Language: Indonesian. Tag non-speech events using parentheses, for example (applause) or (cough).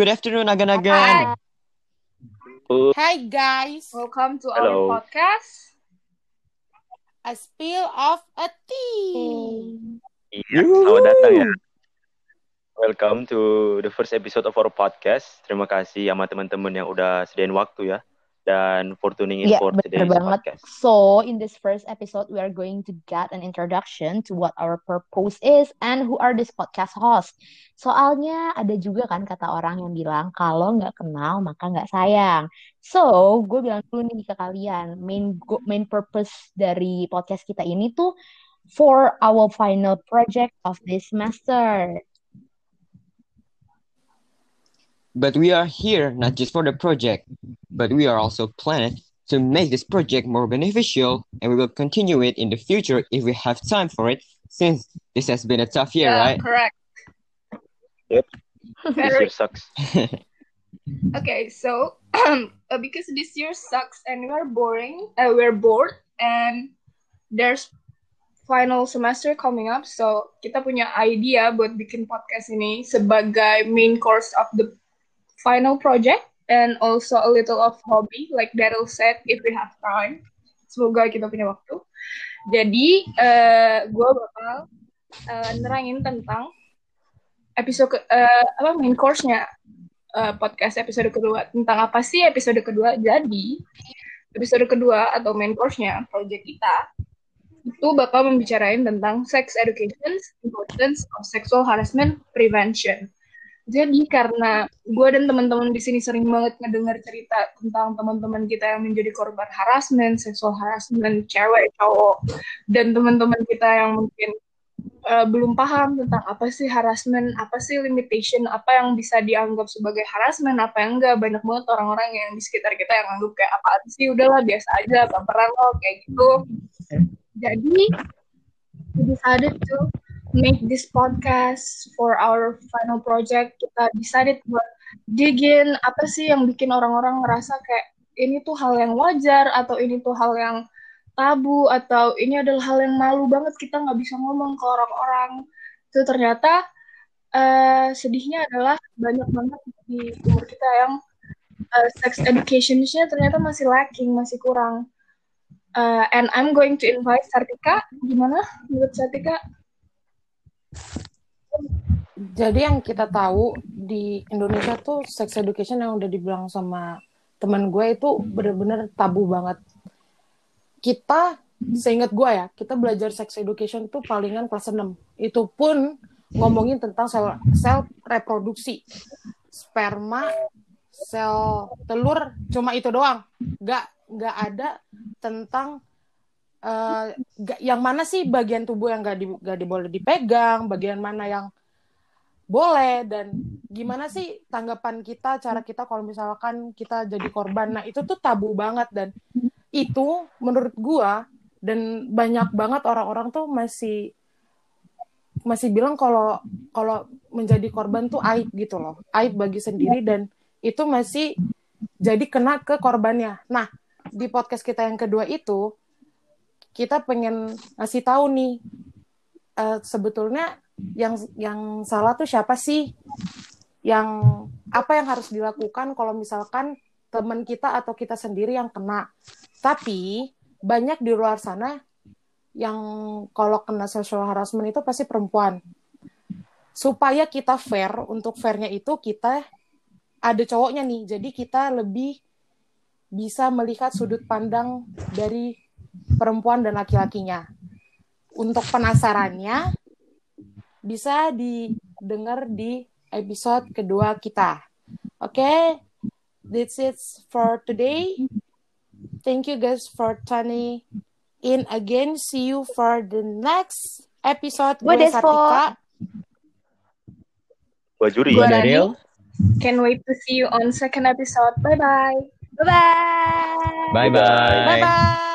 Good afternoon, agan-agan. Hi guys, Welcome to Hello. our podcast. a spill of a tea. Iya, selamat datang ya. Welcome to the first episode of our podcast. Terima kasih sama teman-teman yang udah sediain waktu ya. Dan for tuning in Iya, for today's banget. podcast. So, in this first episode, we are going to get an introduction to what our purpose is and who are this podcast host. Soalnya ada juga kan kata orang yang bilang kalau nggak kenal maka nggak sayang. So, gue bilang dulu nih ke kalian, main main purpose dari podcast kita ini tuh for our final project of this semester. But we are here not just for the project, but we are also planned to make this project more beneficial, and we will continue it in the future if we have time for it, since this has been a tough year, Yeah, right? correct. Yep. (laughs) this year sucks. (laughs) okay. So, uh, because this year sucks and we're boring, uh, we're bored, and there's final semester coming up, so kita punya idea buat bikin podcast ini sebagai main course of the final project and also a little of hobby, like Daryl said, if we have time. Semoga kita punya waktu. Jadi, uh, gue bakal uh, nerangin tentang episode ke- eh, apa main course-nya eh, podcast episode kedua tentang apa sih episode kedua jadi episode kedua atau main course-nya project kita itu bakal membicarain tentang sex education importance of sexual harassment prevention jadi karena gue dan teman-teman di sini sering banget ngedengar cerita tentang teman-teman kita yang menjadi korban harassment, sexual harassment, cewek, cowok, dan teman-teman kita yang mungkin uh, belum paham tentang apa sih harassment, apa sih limitation, apa yang bisa dianggap sebagai harassment, apa yang enggak. Banyak banget orang-orang yang di sekitar kita yang anggap kayak apa sih, udahlah biasa aja, baperan loh, kayak gitu. Jadi, we decided to make this podcast for our final project. Kita decided buat dig in apa sih yang bikin orang-orang ngerasa kayak ini tuh hal yang wajar atau ini tuh hal yang tabu atau ini adalah hal yang malu banget kita nggak bisa ngomong ke orang-orang. Itu ternyata eh, sedihnya adalah banyak banget di umur kita yang eh, sex education-nya ternyata masih lacking masih kurang. Eh, and I'm going to invite Sartika. Gimana menurut Sartika Jadi yang kita tahu di Indonesia tuh sex education yang udah dibilang sama teman gue itu bener-bener tabu banget. Kita, seingat gue ya, kita belajar sex education tuh palingan kelas 6. Itu pun ngomongin tentang sel, sel reproduksi. Sperma, sel telur, cuma itu doang. Gak, gak ada tentang eh, ga- yang mana sih bagian tubuh yang gak, di, gak di- boleh dipegang, bagian mana yang boleh dan gimana sih tanggapan kita cara kita kalau misalkan kita jadi korban. Nah itu tuh tabu banget dan itu menurut gua dan banyak banget orang-orang tuh masih masih bilang kalau kalau menjadi korban tuh aib gitu loh. Aib bagi sendiri dan itu masih jadi kena ke korbannya. Nah di podcast kita yang kedua itu kita pengen ngasih tahu nih eh, sebetulnya yang yang salah tuh siapa sih? Yang apa yang harus dilakukan kalau misalkan teman kita atau kita sendiri yang kena. Tapi banyak di luar sana yang kalau kena sexual harassment itu pasti perempuan. Supaya kita fair, untuk fairnya itu kita ada cowoknya nih. Jadi kita lebih bisa melihat sudut pandang dari perempuan dan laki-lakinya. Untuk penasarannya, bisa didengar di episode kedua kita. Oke, okay? that's it for today. Thank you guys for tuning in again. See you for the next episode. Gue Gue. Sartika. Gua juri. Nani. Daryl. Can't wait to see you on second episode. Bye bye. Bye-bye! Bye-bye. Bye bye.